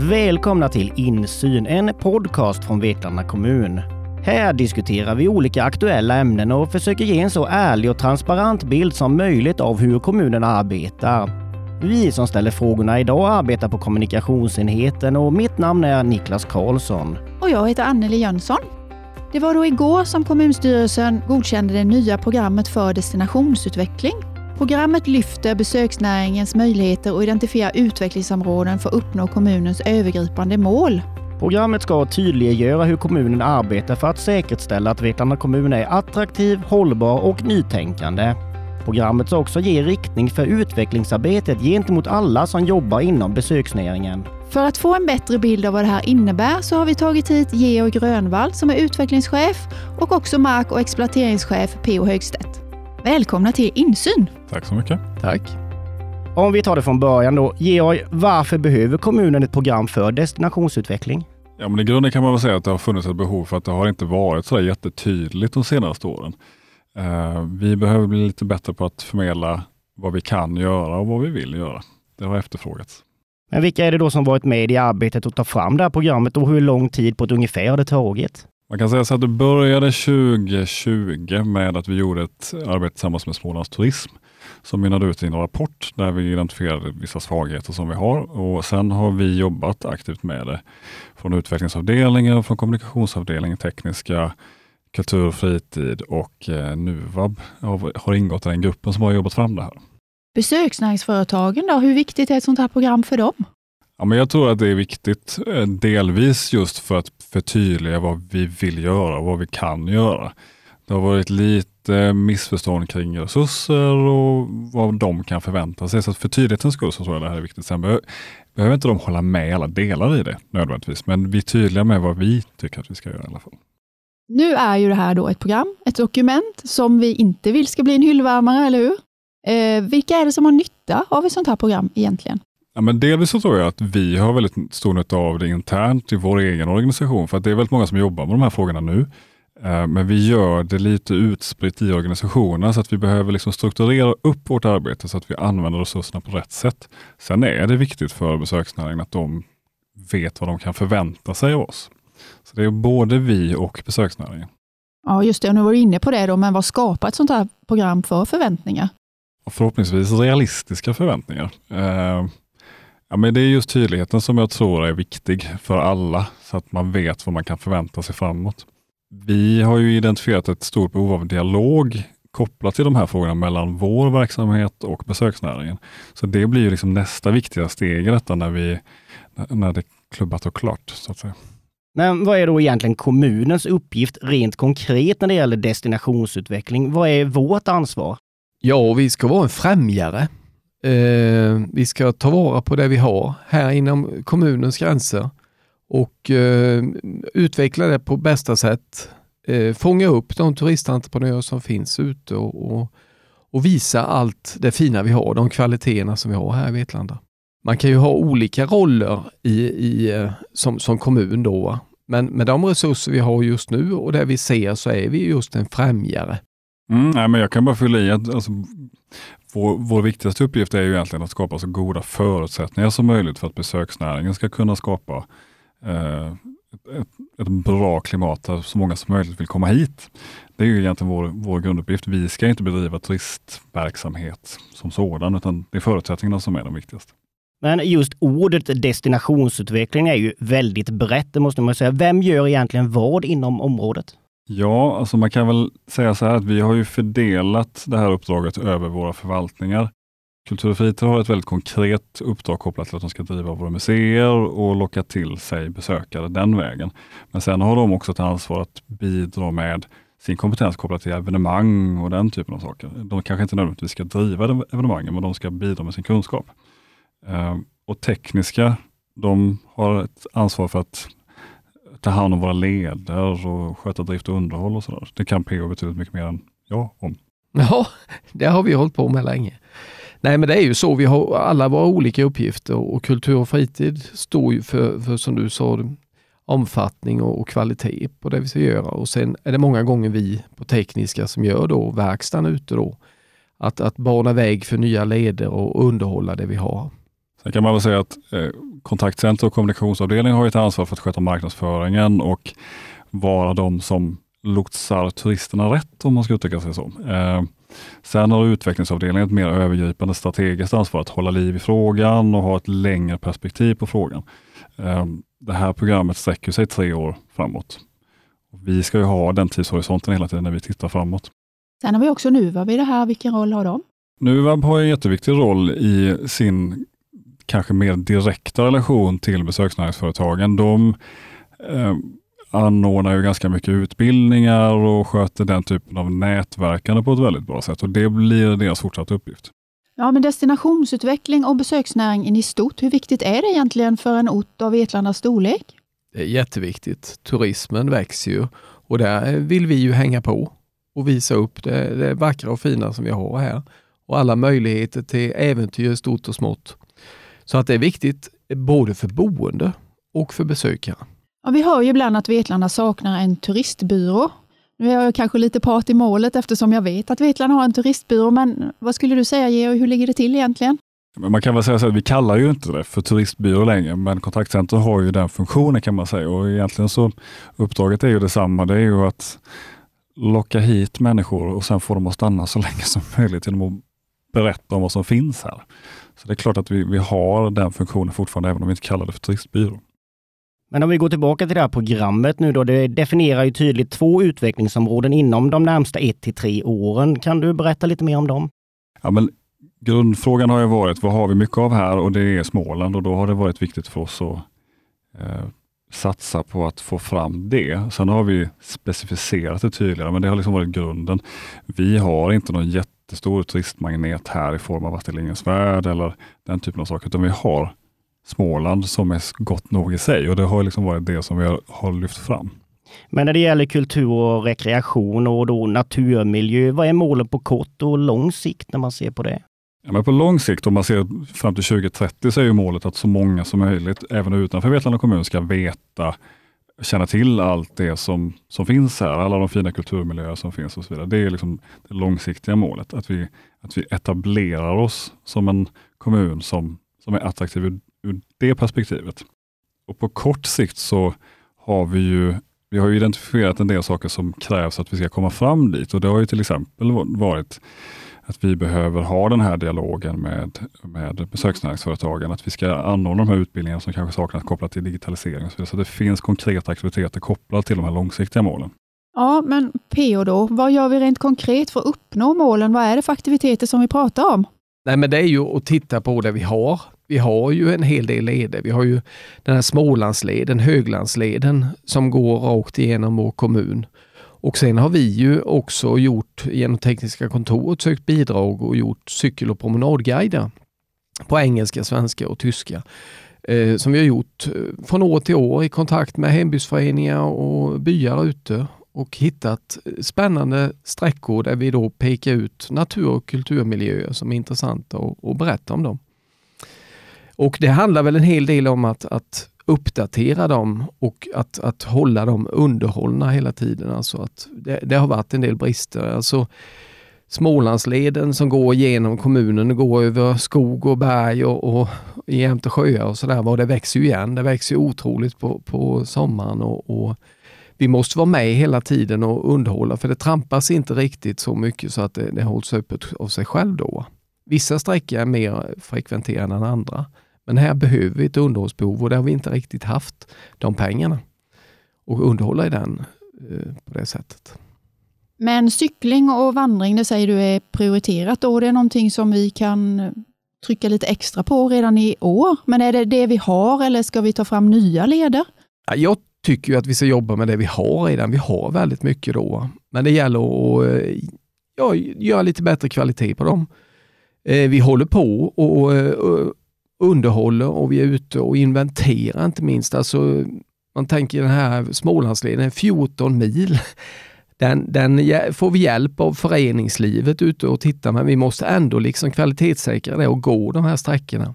Välkomna till Insyn, en podcast från Vetlanda kommun. Här diskuterar vi olika aktuella ämnen och försöker ge en så ärlig och transparent bild som möjligt av hur kommunen arbetar. Vi som ställer frågorna idag arbetar på kommunikationsenheten och mitt namn är Niklas Karlsson. Och jag heter Anneli Jönsson. Det var då igår som kommunstyrelsen godkände det nya programmet för destinationsutveckling. Programmet lyfter besöksnäringens möjligheter och identifierar utvecklingsområden för att uppnå kommunens övergripande mål. Programmet ska tydliggöra hur kommunen arbetar för att säkerställa att Vetlanda kommun är attraktiv, hållbar och nytänkande. Programmet ska också ge riktning för utvecklingsarbetet gentemot alla som jobbar inom besöksnäringen. För att få en bättre bild av vad det här innebär så har vi tagit hit Georg Grönvall som är utvecklingschef och också mark och exploateringschef P.O. Högstedt. Välkomna till Insyn! Tack så mycket. Tack. Om vi tar det från början då. Georg, varför behöver kommunen ett program för destinationsutveckling? Ja, men I grunden kan man väl säga att det har funnits ett behov för att det har inte varit så jättetydligt de senaste åren. Uh, vi behöver bli lite bättre på att förmedla vad vi kan göra och vad vi vill göra. Det har efterfrågats. Men vilka är det då som varit med i arbetet att ta fram det här programmet och hur lång tid på ett ungefär har det tagit? Man kan säga så att det började 2020 med att vi gjorde ett arbete tillsammans med Smålands Turism som mynnade ut i en rapport där vi identifierade vissa svagheter som vi har och sen har vi jobbat aktivt med det från utvecklingsavdelningen, från kommunikationsavdelningen, tekniska, kultur och fritid och eh, NUVAB har, har ingått i den gruppen som har jobbat fram det här. Besöksnäringsföretagen då, hur viktigt är ett sånt här program för dem? Ja, men jag tror att det är viktigt, eh, delvis just för att förtydliga vad vi vill göra och vad vi kan göra. Det har varit lite missförstånd kring resurser och vad de kan förvänta sig. Så för tydlighetens skull så tror jag det här är viktigt. Sen behöver, behöver inte de hålla med alla delar i det nödvändigtvis, men vi är tydliga med vad vi tycker att vi ska göra i alla fall. Nu är ju det här då ett program, ett dokument som vi inte vill ska bli en hyllvärmare, eller hur? Eh, vilka är det som har nytta av ett sånt här program egentligen? Ja, men delvis så tror jag att vi har väldigt stor nytta av det internt i vår egen organisation, för att det är väldigt många som jobbar med de här frågorna nu. Eh, men vi gör det lite utspritt i organisationen så att vi behöver liksom strukturera upp vårt arbete så att vi använder resurserna på rätt sätt. Sen är det viktigt för besöksnäringen att de vet vad de kan förvänta sig av oss. Så Det är både vi och besöksnäringen. Ja, just det. Och nu var du inne på det, då, men vad skapar ett sånt här program för förväntningar? Och förhoppningsvis realistiska förväntningar. Ja, men det är just tydligheten som jag tror är viktig för alla, så att man vet vad man kan förvänta sig framåt. Vi har ju identifierat ett stort behov av dialog kopplat till de här frågorna mellan vår verksamhet och besöksnäringen. Så det blir ju liksom nästa viktiga steg i detta när, vi, när det är klubbat och klart. Så att säga. Men vad är då egentligen kommunens uppgift rent konkret när det gäller destinationsutveckling? Vad är vårt ansvar? Ja, vi ska vara en främjare. Eh, vi ska ta vara på det vi har här inom kommunens gränser och eh, utveckla det på bästa sätt. Eh, fånga upp de turistentreprenörer som finns ute och, och, och, visa allt det fina vi har, de kvaliteterna som vi har här i Vetlanda. Man kan ju ha olika roller i, i, eh, som, som kommun då. Men med de resurser vi har just nu och det vi ser så är vi just en främjare. Mm, nej, men jag kan bara fylla i att alltså, vår, vår viktigaste uppgift är ju egentligen att skapa så goda förutsättningar som möjligt för att besöksnäringen ska kunna skapa eh, ett, ett, bra klimat där så många som möjligt vill komma hit. Det är ju egentligen vår, vår grunduppgift. Vi ska inte bedriva turistverksamhet som sådan, utan det är förutsättningarna som är de viktigaste. Men just ordet destinationsutveckling är ju väldigt brett, det måste man säga. Vem gör egentligen vad inom området? Ja, alltså man kan väl säga så här att vi har ju fördelat det här uppdraget över våra förvaltningar. Kultur och fritid har ett väldigt konkret uppdrag kopplat till att de ska driva våra museer och locka till sig besökare den vägen. Men sen har de också ett ansvar att bidra med sin kompetens kopplat till evenemang och den typen av saker. De kanske inte nödvändigtvis ska driva evenemangen, men de ska bidra med sin kunskap. Ehm, och tekniska, de har ett ansvar för att ta hand om våra leder och sköta drift och underhåll och sådär. Det kan PO betydligt mycket mer än jag om. Ja, det har vi hållit på med länge. Nej men det är ju så, vi har alla våra olika uppgifter och kultur och fritid står ju för, för som du sa, omfattning och, och kvalitet på det vi ska göra. Och sen är det många gånger vi på tekniska som gör då verkstaden ute då. Att, att bana väg för nya leder och underhålla det vi har. Sen kan man väl säga att eh, kontaktcenter och kommunikationsavdelning har ett ansvar för att sköta marknadsföringen och vara de som lotsar turisterna rätt om man ska uttrycka sig så. Eh, sen har utvecklingsavdelningen ett mer övergripande strategiskt ansvar att hålla liv i frågan och ha ett längre perspektiv på frågan. Eh, det här programmet sträcker sig tre år framåt. Vi ska ju ha den tidshorisonten hela tiden när vi tittar framåt. Sen har vi också Nuvab i det här. Vilken roll har de? Nuvab har en jätteviktig roll i sin kanske mer direkta relation till besöksnäringsföretagen. De eh, anordnar ju ganska mycket utbildningar och sköter den typen av nätverkande på ett väldigt bra sätt och det blir deras fortsatta uppgift. Ja, men destinationsutveckling och besöksnäringen i stort, hur viktigt är det egentligen för en ort av Vetlandas storlek? Det är jätteviktigt. Turismen växer ju och där vill vi ju hänga på och visa upp det, det vackra och fina som vi har här och alla möjligheter till äventyr stort och smått. Så att det är viktigt både för boende och för besökare. Ja, vi hör ju ibland att Vetlanda saknar en turistbyrå. Nu är jag kanske lite part i målet eftersom jag vet att Vetlanda har en turistbyrå, men vad skulle du säga Georg, hur ligger det till egentligen? Man kan väl säga så att vi kallar ju inte det för turistbyrå längre, men kontaktcenter har ju den funktionen kan man säga och egentligen så uppdraget är ju detsamma. Det är ju att locka hit människor och sen få dem att stanna så länge som möjligt genom att berätta om vad som finns här. Så det är klart att vi, vi har den funktionen fortfarande, även om vi inte kallar det för turistbyrå. Men om vi går tillbaka till det här programmet nu då, det definierar ju tydligt två utvecklingsområden inom de närmsta ett till tre åren. Kan du berätta lite mer om dem? Ja, men grundfrågan har ju varit, vad har vi mycket av här? Och det är Småland och då har det varit viktigt för oss att eh, satsa på att få fram det. Sen har vi specificerat det tydligare, men det har liksom varit grunden. Vi har inte någon jättestor turistmagnet här i form av Astrid Värld eller den typen av saker, utan vi har Småland som är gott nog i sig och det har liksom varit det som vi har, har lyft fram. Men när det gäller kultur och rekreation och då naturmiljö, vad är målen på kort och lång sikt när man ser på det? Ja, men på lång sikt, om man ser fram till 2030, så är ju målet att så många som möjligt, även utanför Vetlanda kommun, ska veta, känna till allt det som, som finns här, alla de fina kulturmiljöer som finns och så vidare. Det är liksom det långsiktiga målet, att vi, att vi etablerar oss som en kommun som, som är attraktiv ur, ur det perspektivet. Och på kort sikt så har vi ju vi har identifierat en del saker som krävs att vi ska komma fram dit och det har ju till exempel varit att vi behöver ha den här dialogen med, med besöksnäringsföretagen, att vi ska anordna de här utbildningarna som kanske saknas kopplat till digitalisering. Och så, så det finns konkreta aktiviteter kopplat till de här långsiktiga målen. Ja, men PO då, vad gör vi rent konkret för att uppnå målen? Vad är det för aktiviteter som vi pratar om? Nej, men det är ju att titta på det vi har. Vi har ju en hel del leder. Vi har ju den här Smålandsleden, Höglandsleden, som går rakt igenom vår kommun. Och sen har vi ju också gjort genom Tekniska kontoret sökt bidrag och gjort cykel och promenadguider på engelska, svenska och tyska. Eh, som vi har gjort eh, från år till år i kontakt med hembygdsföreningar och byar ute och hittat eh, spännande sträckor där vi då pekar ut natur och kulturmiljöer som är intressanta och, och berätta om dem. Och det handlar väl en hel del om att, att uppdatera dem och att, att hålla dem underhållna hela tiden. Alltså att det, det har varit en del brister. Alltså Smålandsleden som går genom kommunen, går över skog och berg och, och jämte sjöar och sådär. Det växer ju igen. Det växer otroligt på, på sommaren och, och, vi måste vara med hela tiden och underhålla för det trampas inte riktigt så mycket så att det, det hålls öppet av sig själv då. Vissa sträckor är mer frekventerade än andra. Men här behöver vi ett underhållsbehov och det har vi inte riktigt haft de pengarna och underhålla i den eh, på det sättet. Men cykling och vandring, det säger du är prioriterat och det är någonting som vi kan trycka lite extra på redan i år. Men är det det vi har eller ska vi ta fram nya leder? Jag tycker att vi ska jobba med det vi har redan. Vi har väldigt mycket då. Men det gäller att eh, ja, göra lite bättre kvalitet på dem. Eh, vi håller på och underhåller och vi är ute och inventerar inte minst. Alltså, man tänker den här Smålandsleden, 14 mil. Den, den får vi hjälp av föreningslivet ute och titta men vi måste ändå liksom kvalitetssäkra det och gå de här sträckorna.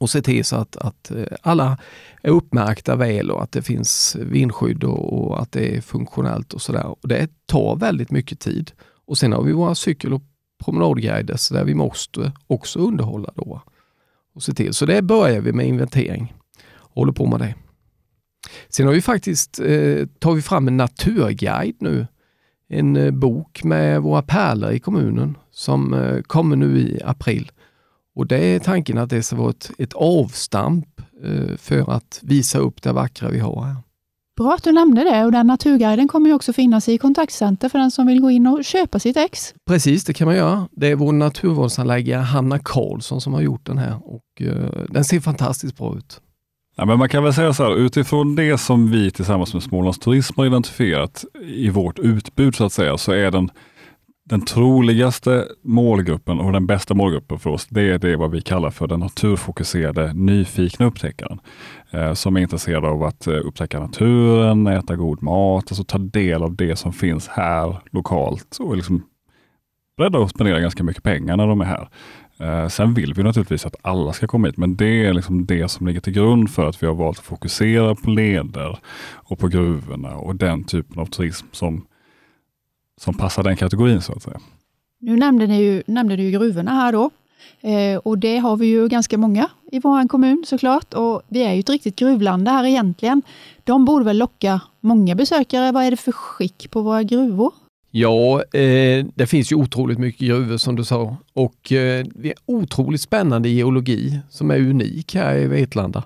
Och se till så att, att eh, alla är uppmärkta väl och att det finns vindskydd och, och att det är funktionellt och sådär. Det tar väldigt mycket tid. Och sen har vi våra cykel och promenadguider där vi måste också underhålla då och se till. Så det börjar vi med inventering. Håller på med det. Sen har vi faktiskt eh, tagit fram en naturguide nu. En eh, bok med våra pärlor i kommunen som eh, kommer nu i april. Och det är tanken att det ska vara ett, ett avstamp eh, för att visa upp det vackra vi har här. Bra att du nämnde det och den naturguiden kommer ju också finnas i kontaktcenter för den som vill gå in och köpa sitt ex. Precis, det kan man göra. Det är vår naturvårdsanläggare Hanna Karlsson som har gjort den här och uh, den ser fantastiskt bra ut. Ja, men man kan väl säga så här, utifrån det som vi tillsammans med Smålands Turism har identifierat i vårt utbud så att säga, så är den, den troligaste målgruppen och den bästa målgruppen för oss, det är det vad vi kallar för den naturfokuserade nyfikna upptäckaren. Eh, som är intresserad av att eh, upptäcka naturen, äta god mat, alltså ta del av det som finns här lokalt och liksom beredda att spendera ganska mycket pengar när de är här. Eh, sen vill vi naturligtvis att alla ska komma hit, men det är liksom det som ligger till grund för att vi har valt att fokusera på leder och på gruvorna och den typen av turism som, som passar den kategorin så att säga. Nu nämnde, ni ju, nämnde du ju gruvorna här då. Eh, och det har vi ju ganska många i vår kommun såklart. Och vi är ju ett riktigt gruvland här egentligen. De borde väl locka många besökare. Vad är det för skick på våra gruvor? Ja, eh, det finns ju otroligt mycket gruvor som du sa och eh, det är otroligt spännande geologi som är unik här i Vetlanda.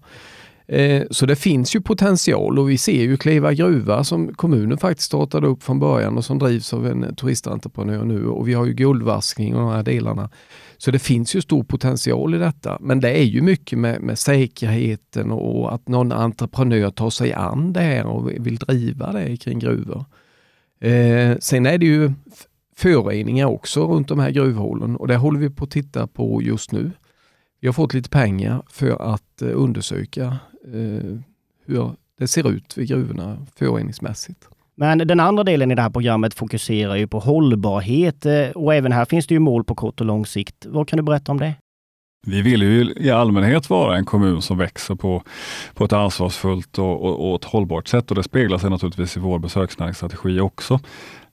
Eh, så det finns ju potential och vi ser ju Kleva gruva som kommunen faktiskt startade upp från början och som drivs av en turistentreprenör nu och vi har ju guldvaskning och de här delarna. Så det finns ju stor potential i detta. Men det är ju mycket med, med säkerheten och att någon entreprenör tar sig an det här och vill driva det kring gruvor. Eh, sen är det ju föroreningar också runt de här gruvhålen och det håller vi på att titta på just nu. Vi har fått lite pengar för att eh, undersöka eh, hur det ser ut vid gruvorna föroreningsmässigt. Men den andra delen i det här programmet fokuserar ju på hållbarhet eh, och även här finns det ju mål på kort och lång sikt. Vad kan du berätta om det? Vi vill ju i allmänhet vara en kommun som växer på, på ett ansvarsfullt och, och, och ett hållbart sätt och det speglar sig naturligtvis i vår besöksnäringsstrategi också.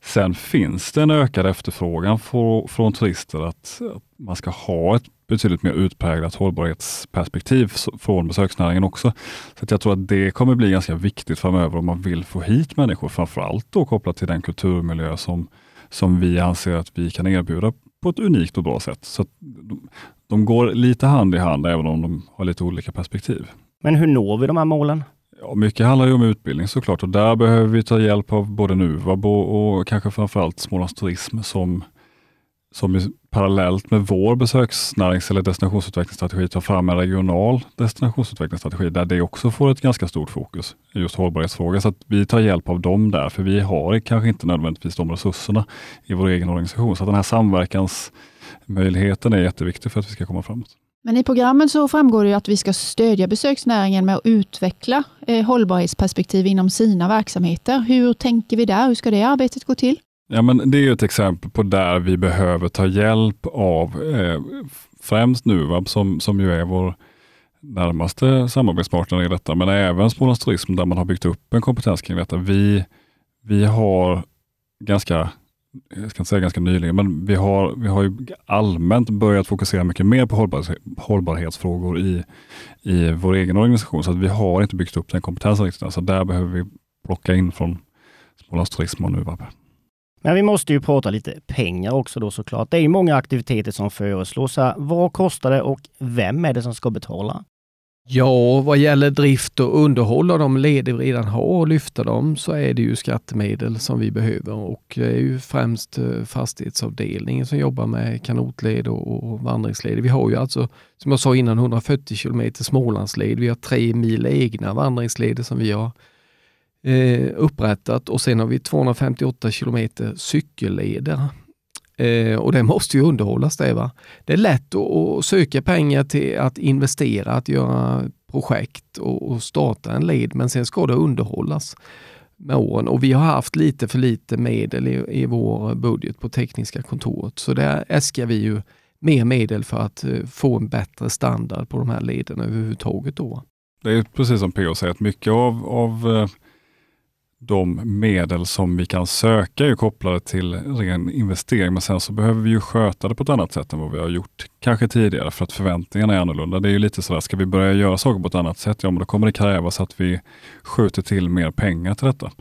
Sen finns det en ökad efterfrågan för, från turister att, att, man ska ha ett betydligt mer utpräglat hållbarhetsperspektiv från besöksnäringen också. Så jag tror att det kommer bli ganska viktigt framöver om man vill få hit människor, framförallt då kopplat till den kulturmiljö som, som vi anser att vi kan erbjuda på ett unikt och bra sätt. Så de, de går lite hand i hand även om de har lite olika perspektiv. Men hur når vi de här målen? Ja, mycket handlar ju om utbildning såklart och där behöver vi ta hjälp av både NUVAB och, och kanske framförallt Smålands Turism som, som parallellt med vår besöksnärings eller destinationsutvecklingsstrategi tar fram en regional destinationsutvecklingsstrategi där det också får ett ganska stort fokus i just hållbarhetsfrågor. Så att vi tar hjälp av dem där, för vi har kanske inte nödvändigtvis de resurserna i vår egen organisation. Så den här samverkansmöjligheten är jätteviktig för att vi ska komma framåt. Men i programmet så framgår det att vi ska stödja besöksnäringen med att utveckla eh, hållbarhetsperspektiv inom sina verksamheter. Hur tänker vi där? Hur ska det arbetet gå till? Ja, men det är ett exempel på där vi behöver ta hjälp av eh, främst Nuvab som, som ju är vår närmaste samarbetspartner i detta, men även Smålands Turism där man har byggt upp en kompetens kring detta. Vi, vi har ganska jag ska inte säga ganska nyligen, men vi har, vi har ju allmänt börjat fokusera mycket mer på hållbar, hållbarhetsfrågor i, i vår egen organisation, så att vi har inte byggt upp den kompetensen riktigt. Så där behöver vi plocka in från Smålands Turism och Nuvab. Men vi måste ju prata lite pengar också då såklart. Det är många aktiviteter som föreslås. här. Vad kostar det och vem är det som ska betala? Ja, vad gäller drift och underhåll av de leder vi redan har och lyfta dem så är det ju skattemedel som vi behöver och det är ju främst eh, fastighetsavdelningen som jobbar med kanotled och vandringsled. Vi har ju alltså, som jag sa innan, 140 kilometer Smålandsled. Vi har tre mil egna vandringsleder som vi har eh, upprättat och sen har vi 258 kilometer cykelleder. Eh, och det måste ju underhållas det. Va? Det är lätt att, söka pengar till att investera, att göra projekt och, och starta en led, men sen ska det underhållas med åren och vi har haft lite för lite medel i, i vår budget på tekniska kontoret. Så där äskar vi ju mer medel för att eh, få en bättre standard på de här lederna överhuvudtaget. Då. Det är precis som PO säger, att mycket av, av eh, de medel som vi kan söka är kopplade till ren investering, men sen så behöver vi ju sköta det på ett annat sätt än vad vi har gjort kanske tidigare för att förväntningarna är annorlunda. Det är ju lite sådär, ska vi börja göra saker på ett annat sätt, ja men då kommer det krävas att vi skjuter till mer pengar till detta.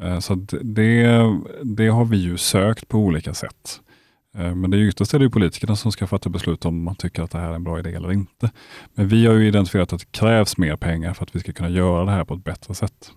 Eh, så det, det har vi ju sökt på olika sätt. Eh, men det är ytterst är det politikerna som ska fatta beslut om man tycker att det här är en bra idé eller inte. Men vi har ju identifierat att det krävs mer pengar för att vi ska kunna göra det här på ett bättre sätt.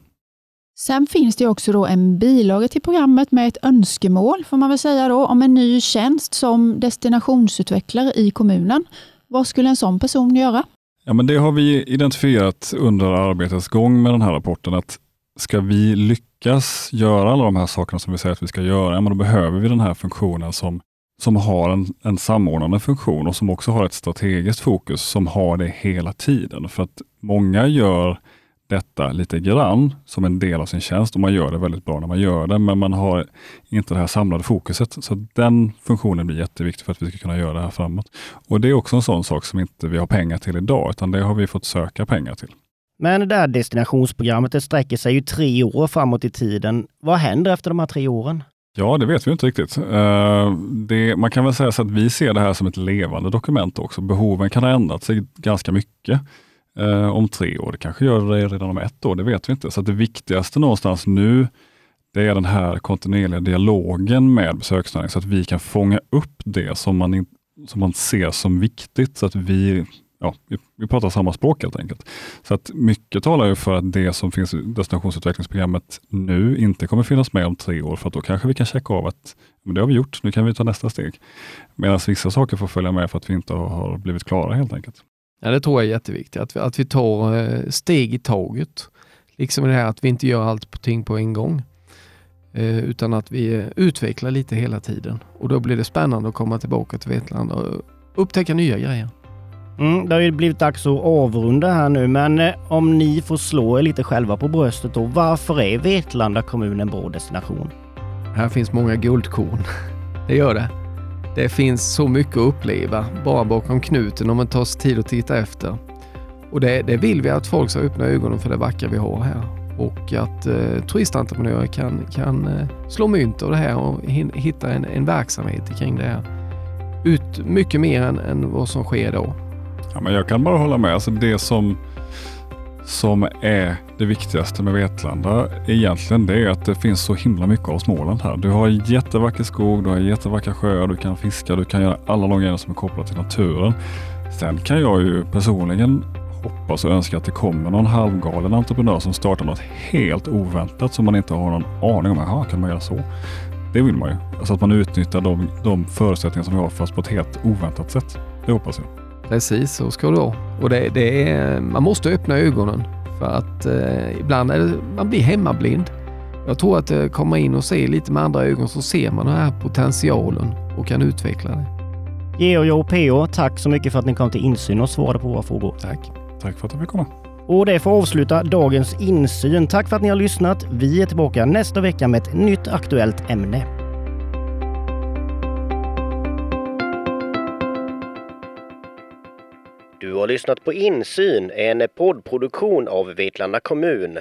Sen finns det också då en bilaga till programmet med ett önskemål, får man väl säga då, om en ny tjänst som destinationsutvecklare i kommunen. Vad skulle en sån person göra? Ja, men det har vi identifierat under arbetets gång med den här rapporten, att ska vi lyckas göra alla de här sakerna som vi säger att vi ska göra, men då behöver vi den här funktionen som, som har en, en samordnande funktion och som också har ett strategiskt fokus, som har det hela tiden. För att många gör detta lite grann som en del av sin tjänst och man gör det väldigt bra när man gör det, men man har inte det här samlade fokuset. Så den funktionen blir jätteviktig för att vi ska kunna göra det här framåt. Och Det är också en sån sak som inte vi har pengar till idag, utan det har vi fått söka pengar till. Men det här destinationsprogrammet det sträcker sig ju tre år framåt i tiden. Vad händer efter de här tre åren? Ja, det vet vi inte riktigt. Uh, det, man kan väl säga så att vi ser det här som ett levande dokument också. Behoven kan ha ändrat sig ganska mycket eh, om tre år. Det kanske gör det redan om ett år, det vet vi inte. Så det viktigaste någonstans nu, det är den här kontinuerliga dialogen med besöksnäringen så att vi kan fånga upp det som man, in, som man ser som viktigt så att vi ja, vi, vi pratar samma språk helt enkelt. Så att mycket talar ju för att det som finns i destinationsutvecklingsprogrammet nu inte kommer finnas med om tre år, för då kanske vi kan checka av att men det har vi gjort, nu kan vi ta nästa steg. Medan vissa saker får följa med för att vi inte har blivit klara helt enkelt. Ja, det tror jag är jätteviktigt, att vi, att vi tar eh, steg i taget. Liksom det här att vi inte gör allting på en gång. Eh, utan att vi eh, utvecklar lite hela tiden. Och då blir det spännande att komma tillbaka till Vetlanda och upptäcka nya grejer. Mm, det har ju blivit dags att avrunda här nu, men om ni får slå er lite själva på bröstet då. Varför är Vetlanda kommun en bra destination? Här finns många guldkorn. Det gör det. Det finns så mycket att uppleva bara bakom knuten om man tar sig tid att titta efter. Och det, det vill vi att folk ska öppna ögonen för det vackra vi har här och att eh, turistentreprenörer kan, kan eh, slå mynt av det här och hitta en, en verksamhet kring det här. Ut mycket mer än, än vad som sker då. Ja, men jag kan bara hålla med. Alltså det som, som är det viktigaste med Vetlanda egentligen det är att det finns så himla mycket av Småland här. Du har jättevacker skog, du har jättevackra sjöar, du kan fiska, du kan göra alla de grejer som är kopplade till naturen. Sen kan jag ju personligen hoppas och önska att det kommer någon halvgalen entreprenör som startar något helt oväntat som man inte har någon aning om. Jaha, kan man göra så? Det vill man ju. Alltså att man utnyttjar de, de förutsättningar som vi har fast på ett helt oväntat sätt. Det hoppas jag. Precis, så ska det vara. Och det, det är, man måste öppna ögonen för att eh, ibland är det, man blir hemmablind. Jag tror att eh, komma in och se lite med andra ögon så ser man den här potentialen och kan utveckla det. Georg och PO, tack så mycket för att ni kom till insyn och svarade på våra frågor. Tack. Tack för att jag fick komma. Och det får avsluta dagens insyn. Tack för att ni har lyssnat. Vi är tillbaka nästa vecka med ett nytt aktuellt ämne. Har lyssnat på Insyn, en poddproduktion av Vetlanda kommun.